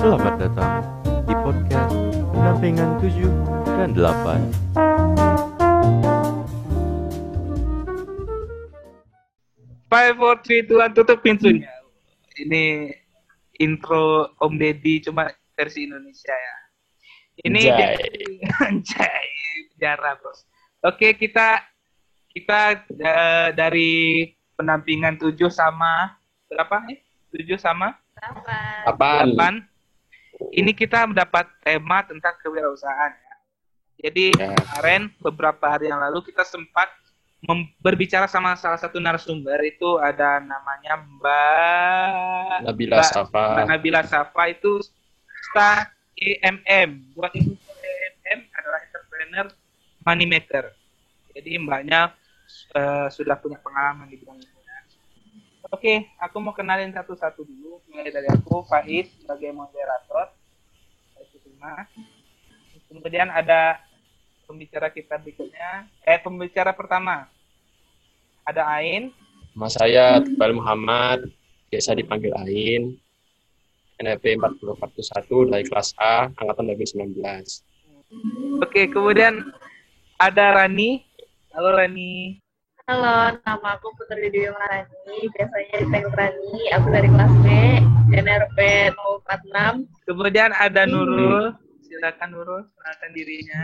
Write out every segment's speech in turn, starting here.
Selamat datang di podcast Pendampingan 7 dan 8. Five, four, three, two, one, tutup pintunya. Ini intro Om Deddy cuma versi Indonesia ya. Ini Anjay. anjay penjara bos. Oke kita kita eh, dari pendampingan 7 sama berapa nih? 7 sama Apaan? 8. Ini kita mendapat tema tentang kewirausahaan ya. Jadi Ya. kemarin beberapa hari yang lalu kita sempat berbicara sama salah satu narasumber itu ada namanya Mbak Nabila Mbak- Safa. Mbak Nabila Safa itu staff EMM. Buat itu EMM adalah entrepreneur moneymaker. Jadi mbaknya eh, sudah punya pengalaman di bidang itu. Oke, aku mau kenalin satu-satu dulu. Mulai dari aku, Faiz, sebagai moderator. Kemudian ada pembicara kita berikutnya. Eh, pembicara pertama. Ada Ain. Mas saya Tebal Muhammad, biasa dipanggil Ain. NFP 4041 dari kelas A, angkatan 2019. Oke, kemudian ada Rani. Halo Rani. Halo, nama aku Putri Dewi Marani, biasanya dipanggil Rani, aku dari kelas B, NRP 046. Kemudian ada Nurul. Silakan Nurul, kenalkan dirinya.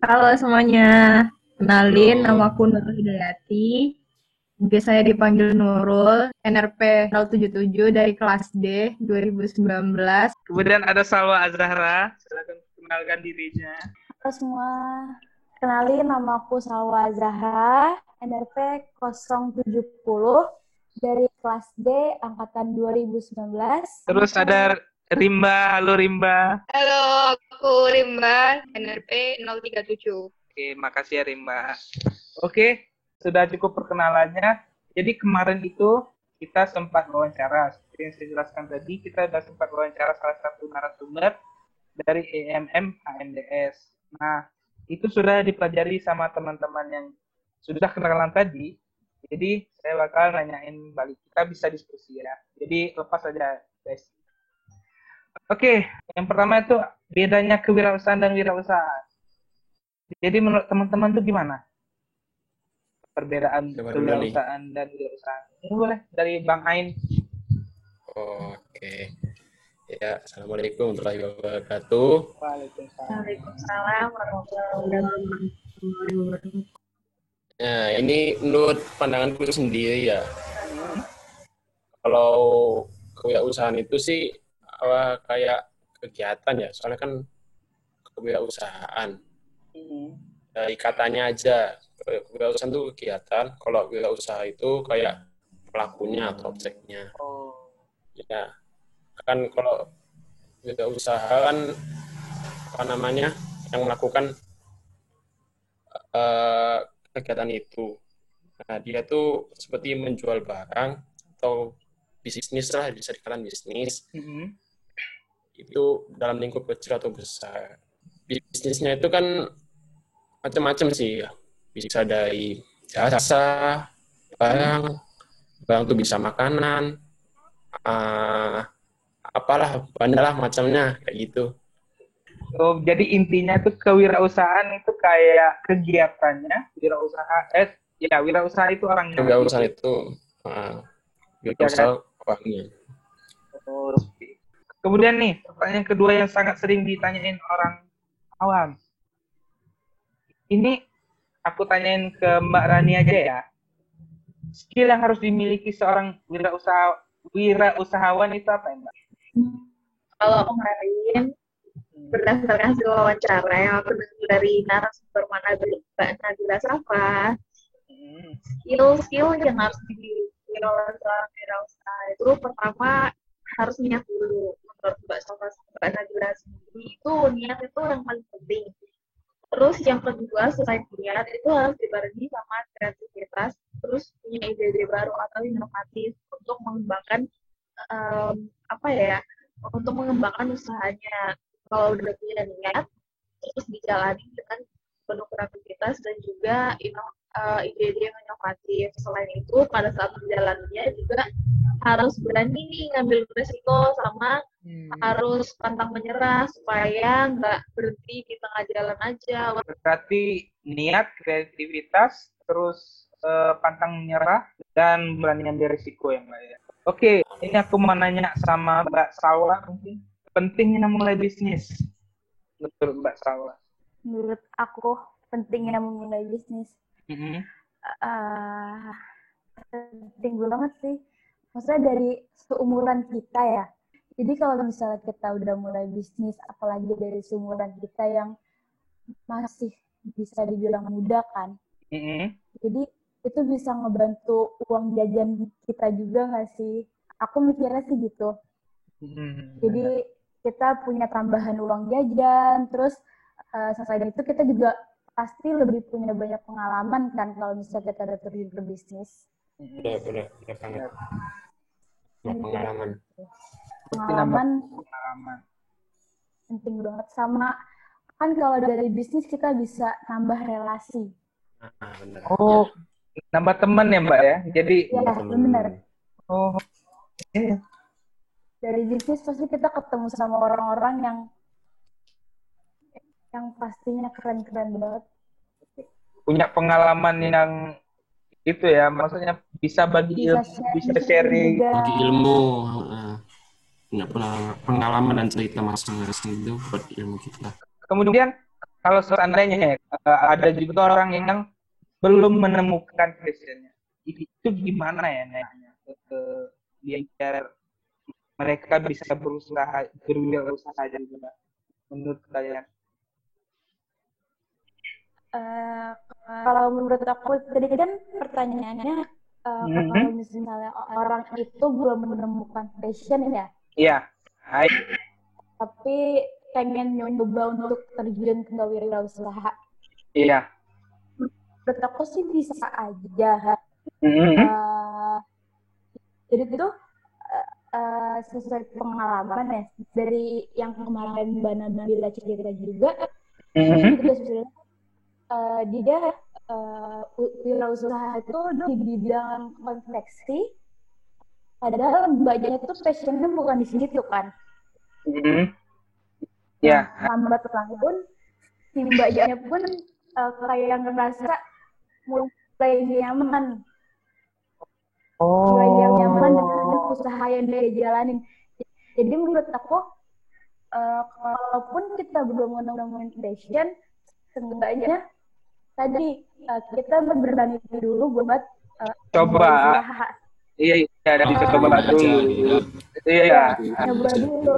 Halo semuanya, kenalin nama aku Nurul Hidayati. Biasanya dipanggil Nurul, NRP 077 dari kelas D 2019. Kemudian ada Salwa Azahra. Silakan kenalkan dirinya. Halo semua, kenalin nama aku Salwa Zahra, NRP 070 dari kelas D angkatan 2019. Terus ada Rimba. Halo Rimba. Halo, aku Rimba, NRP 037. Oke, makasih ya Rimba. Oke, sudah cukup perkenalannya. Jadi kemarin itu kita sempat wawancara. Seperti yang saya jelaskan tadi, kita sudah sempat wawancara salah satu narasumber dari EMM HMDS. Nah, itu sudah dipelajari sama teman-teman yang sudah kenalan tadi. Jadi saya bakal nanyain balik. Kita bisa diskusi ya. Jadi lepas aja, guys. Oke, yang pertama itu bedanya kewirausahaan dan wirausahaan. Jadi menurut teman-teman tuh gimana? Perbedaan Coba kewirausahaan dan wirausahaan. Ini boleh dari Bang Ain. Oke. Ya, Assalamualaikum warahmatullahi wabarakatuh. Waalaikumsalam. Warahmatullahi wabarakatuh. Nah, ini menurut pandanganku sendiri ya. Kalau kewirausahaan itu sih apa, kayak kegiatan ya, soalnya kan kewirausahaan. Hmm. dari katanya aja kewirausahaan itu kegiatan kalau wirausaha itu kayak pelakunya atau objeknya Oh, ya kan kalau wirausaha kan apa namanya yang melakukan eh, kegiatan itu nah dia tuh seperti menjual barang atau bisnis lah bisa dikatakan bisnis mhm. itu dalam lingkup kecil atau besar. Bisnisnya itu kan macam-macam sih ya. Bisa dari jasa, barang, barang itu bisa makanan, ah, apalah, banyak lah macamnya kayak gitu. Oh, jadi intinya tuh kewirausahaan itu kayak kegiatannya, wirausaha eh ya wirausaha itu orangnya. Urusan itu, ah, wirausaha orangnya. Oh. Kemudian nih, pertanyaan kedua yang sangat sering ditanyain orang awam. Ini aku tanyain ke Mbak Rani aja ya. Skill yang harus dimiliki seorang wirausaha wirausahawan itu apa ya? Kalau kemarin, berdasarkan hasil wawancara yang aku dengar dari narasumber mana Mbak Nabila Safa, Hmm. skill-skill yang harus dimiliki oleh seorang wirausaha itu pertama harus niat dulu. Menurut Mbak Safa Mbak Nabila sendiri itu niat itu yang paling penting. Terus yang kedua selain niat itu harus dibarengi sama kreativitas terus punya ide-ide baru atau inovatif untuk mengembangkan em, apa ya untuk mengembangkan usahanya kalau udah punya niat terus dijalani dengan penuh kreativitas dan juga ino- eh, ide-ide yang inovatif. Selain itu, pada saat berjalannya juga harus berani nih ngambil resiko sama Hmm. harus pantang menyerah supaya nggak berhenti di tengah jalan aja. Berarti niat, kreativitas, terus eh, pantang menyerah, dan berani ambil risiko yang lain. Oke, ini aku mau nanya sama Mbak Salwa mungkin. Pentingnya mulai bisnis. Menurut Mbak Salwa. Menurut aku pentingnya memulai bisnis. Mhm. eh penting banget sih. Maksudnya dari seumuran kita ya. Jadi kalau misalnya kita udah mulai bisnis, apalagi dari seumuran kita yang masih bisa dibilang muda kan. Mhm. Jadi itu bisa ngebantu uang jajan kita juga nggak sih? Aku mikirnya sih gitu. Mhm. Jadi kita punya tambahan uang jajan, terus eh, sesuai dari itu kita juga pasti lebih punya banyak pengalaman kan kalau misalnya kita ada terjun ke bisnis. Benar, benar, benar banget. Nah, pengalaman. Pengalaman pengalaman. penting banget sama kan kalau dari bisnis kita bisa nambah relasi. Nah, benar. Oh, nambah teman ya Mbak ya. Jadi, Ya, benar. oh, iya. Dari bisnis pasti kita ketemu sama orang-orang yang yang pastinya keren-keren banget. punya pengalaman yang itu ya, maksudnya bisa bagi Bisa ilmu, bisa sharing. Bagi ilmu, uh, punya pengalaman- pengalaman dan cerita masing-masing itu buat ilmu kita. Kemudian kalau seandainya eh, ada juga orang yang belum menemukan passionnya, itu gimana ya nanya ke biar mereka bisa berusaha berwirausaha juga menurut kalian? Eh, kalau menurut aku tadi kan pertanyaannya eh, Mhm. kalau misalnya orang itu belum menemukan passion ya, Iya. Hai. tapi pengen nyoba untuk terjun ke wirausaha. Iya. Menurut aku sih bisa aja. Mhm. Eh, jadi itu eh, eh, sesuai pengalaman ya dari yang kemarin Mbak Nabila cerita juga Mhm. juga sebenarnya eh, dia wi- wirausaha itu di bidang konveksi padahal mbaknya itu passionnya bukan di situ kan Mhm. Ya. lambat laun si mbaknya pun eh, kayak ngerasa mulai nyaman mulai Oh. nyaman dengan usaha yang dia jalanin jadi menurut aku eh, kalaupun kita belum menemukan passion seenggaknya tadi eh, kita berani dulu buat eh, Coba. berusaha. Iya, iya, ada bisa coba dulu. iya. Iya. nyoba dulu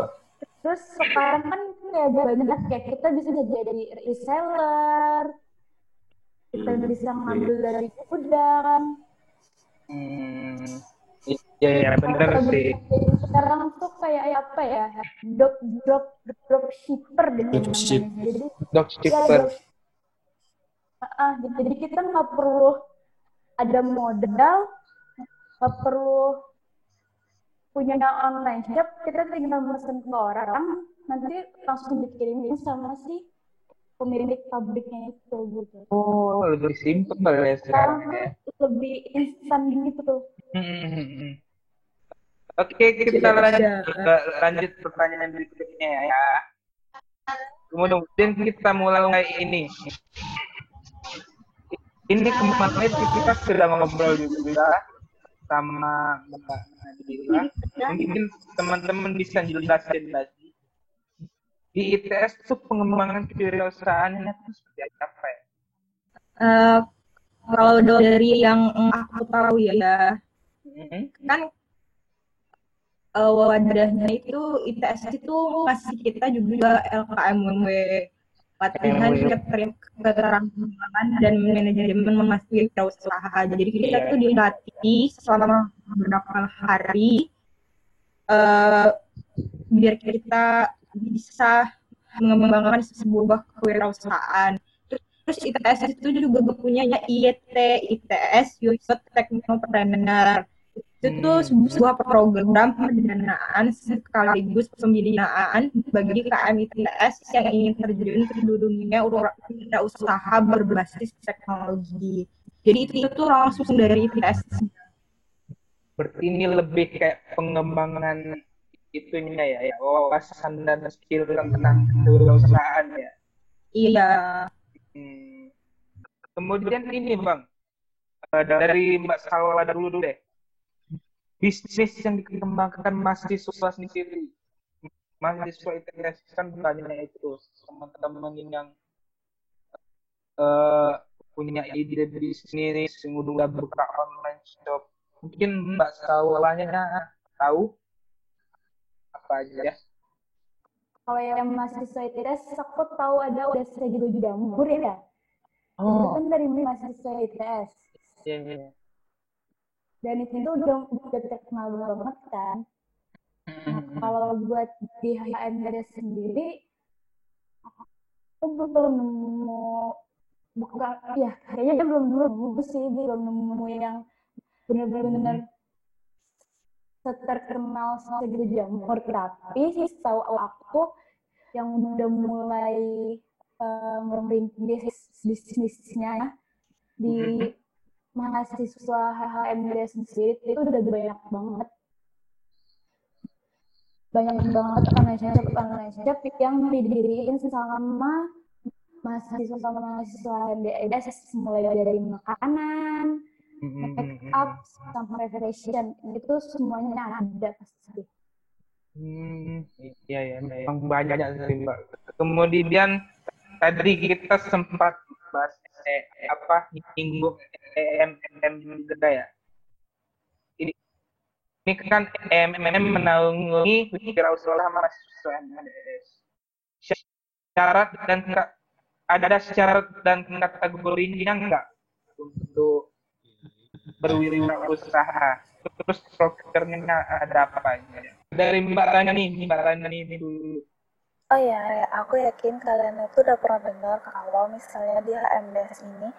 terus sekarang kan kayak banyak kayak kita bisa jadi reseller kita Hmm, bisa ngambil dari gudang Hmm. Iya, iya, bener Kalau sih. sekarang tuh kayak apa ya drop drop drop shipper Dropship. namanya jadi ya, Dropshipper. drop- Ah, jadi kita nggak perlu ada modal nggak perlu punya online shop kita tinggal mesen ke orang nanti langsung dikirimin sama si pemilik pabriknya itu gitu Oh, lebih simpel ya sekarang sekarang ya. tuh lebih instan gitu Hmm. Oke, kita lanjut lanjut pertanyaan berikutnya ya. Kemudian kita mulai ini. Ini kemarin kita sudah ngobrol juga sama Mbak Nadila. Mungkin teman-teman bisa jelasin lagi. Di ITS itu pengembangan kewirausahaannya itu seperti apa ya? Eh, kalau dari yang aku tahu ya, Hmm. kan eh, wadahnya itu ITS itu ngasih kita juga LKMW latihan keterampilan dan manajemen memasuki usaha. Jadi kita Iya. tuh dilatih selama beberapa hari eh, biar kita bisa mengembangkan sebuah kewirausahaan. Terus ITS itu juga punya IET, ITS, Youth Technopreneur. Itu tuh Hmm. sebuah program pendanaan sekaligus pembinaan bagi KM ITS yang ingin terjun ke dunia usaha berbasis teknologi. Jadi itu, itu tuh langsung dari ITS. Berarti ini lebih kayak pengembangan itunya ya, ya wawasan dan skill tentang kewirausahaan ya. Iya. Hmm. Kemudian ini bang, Eh, dari Mbak Salwa dulu dulu deh. Bisnis yang dikembangkan mahasiswa sendiri. Mahasiswa ITS kan banyak itu teman-teman yang uh, punya ide bisnis, yang udah buka online shop. Mungkin Mbak Salwanya tahu apa aja ya? Kalau yang mahasiswa ITS, aku tahu ada udah saya juga jamur ya. Itu Oh, kan dari mahasiswa ITS. iya, iya. Dan itu udah, udah terkenal banget kan. Nah, kalau buat di HMD sendiri, aku belum nemu, bukan, ya kayaknya dia belum nemu sih, belum nemu yang benar-benar terkenal segitu jamur. Tapi sih tahu aku yang udah mulai uh, merintis bisnis bisnisnya ya, di mahasiswa HMD sendiri itu udah banyak banget banyak banget online shop yang didiriin sama mahasiswa sama mahasiswa HMDS mulai dari makanan, make up, sama fashion itu semuanya ada pasti. Hmm, iya ya, memang banyak sih mbak. Kemudian tadi kita sempat bahas eh, apa nyinggung EMM juga ya. Ini ini kan EMM menaungi wirausaha mahasiswa MNS. Syarat dan ada syarat dan kategorinya enggak untuk berwirausaha? Terus prokernya ada apa aja? Dari Mbak Rani nih, Mbak Rani ini dulu. Oh ya, aku yakin kalian itu udah pernah dengar kalau misalnya di HMDS ini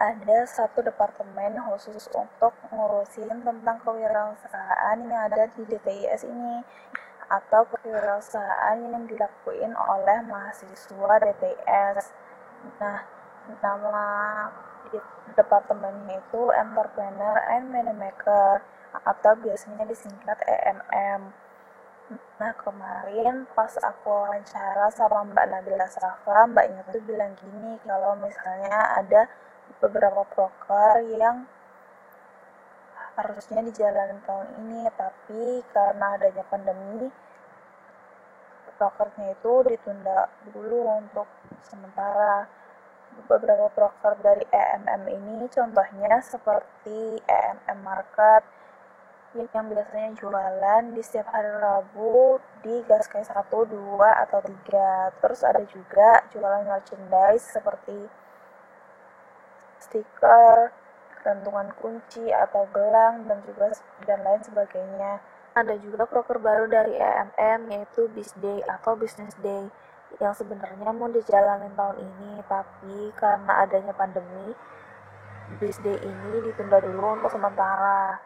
ada satu departemen khusus untuk ngurusin tentang kewirausahaan yang ada di DTIS ini atau kewirausahaan yang dilakuin oleh mahasiswa DTS. Nah, nama departemennya itu Entrepreneur and Moneymaker atau biasanya disingkat EMM. Nah kemarin pas aku wawancara sama Mbak Nabila Safa, Mbaknya tuh bilang gini kalau misalnya ada beberapa broker yang harusnya dijalani tahun ini, tapi karena adanya pandemi, brokernya itu ditunda dulu untuk sementara. Beberapa broker dari EMM ini contohnya seperti EMM Market, yang biasanya jualan di setiap hari Rabu di gas kayak 1, 2, atau 3. Terus ada juga jualan merchandise seperti stiker, gantungan kunci atau gelang dan juga dan lain sebagainya. Ada juga broker baru dari EMM yaitu Bisday atau Business Day yang sebenarnya mau dijalanin tahun ini tapi karena adanya pandemi Bisday ini ditunda dulu untuk sementara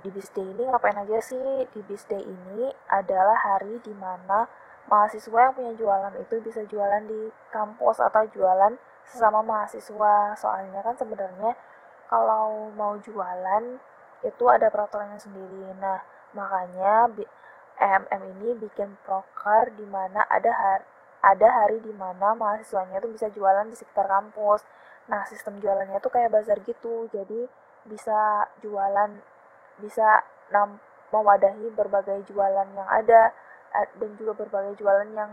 di Bisday ini ngapain aja sih? Di Bisday ini adalah hari di mana mahasiswa yang punya jualan itu bisa jualan di kampus atau jualan sesama mahasiswa. Soalnya kan sebenarnya kalau mau jualan itu ada peraturannya sendiri. Nah, makanya EMM ini bikin proker di mana ada hari, ada hari di mana mahasiswanya itu bisa jualan di sekitar kampus. Nah, sistem jualannya tuh kayak bazar gitu. Jadi bisa jualan bisa mewadahi berbagai jualan yang ada dan juga berbagai jualan yang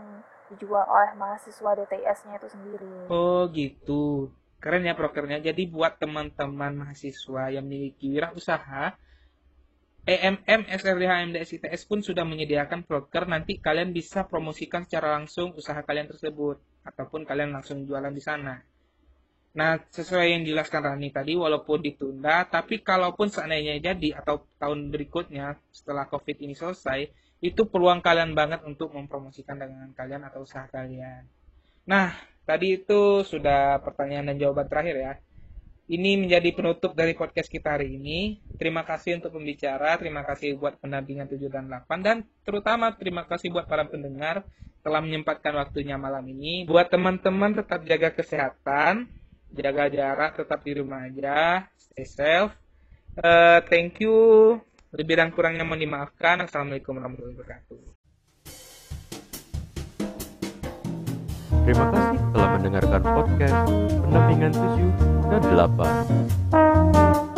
dijual oleh mahasiswa DTS-nya itu sendiri. Oh gitu, keren ya prokernya. Jadi buat teman-teman mahasiswa yang memiliki wirausaha, EMM, SRD, HMDS, ITS pun sudah menyediakan proker. Nanti kalian bisa promosikan secara langsung usaha kalian tersebut, ataupun kalian langsung jualan di sana. Nah, sesuai yang dijelaskan Rani tadi, walaupun ditunda, tapi kalaupun seandainya jadi atau tahun berikutnya setelah COVID ini selesai, itu peluang kalian banget untuk mempromosikan dagangan kalian atau usaha kalian. Nah, tadi itu sudah pertanyaan dan jawaban terakhir ya. Ini menjadi penutup dari podcast kita hari ini. Terima kasih untuk pembicara, terima kasih buat pendampingan 7 dan 8, dan terutama terima kasih buat para pendengar telah menyempatkan waktunya malam ini. Buat teman-teman tetap jaga kesehatan, jaga jarak, tetap di rumah aja, stay safe. Eh, thank you. Lebih dan kurangnya mohon dimaafkan. Assalamualaikum warahmatullahi wabarakatuh. Terima kasih telah mendengarkan podcast pendampingan 7 dan 8.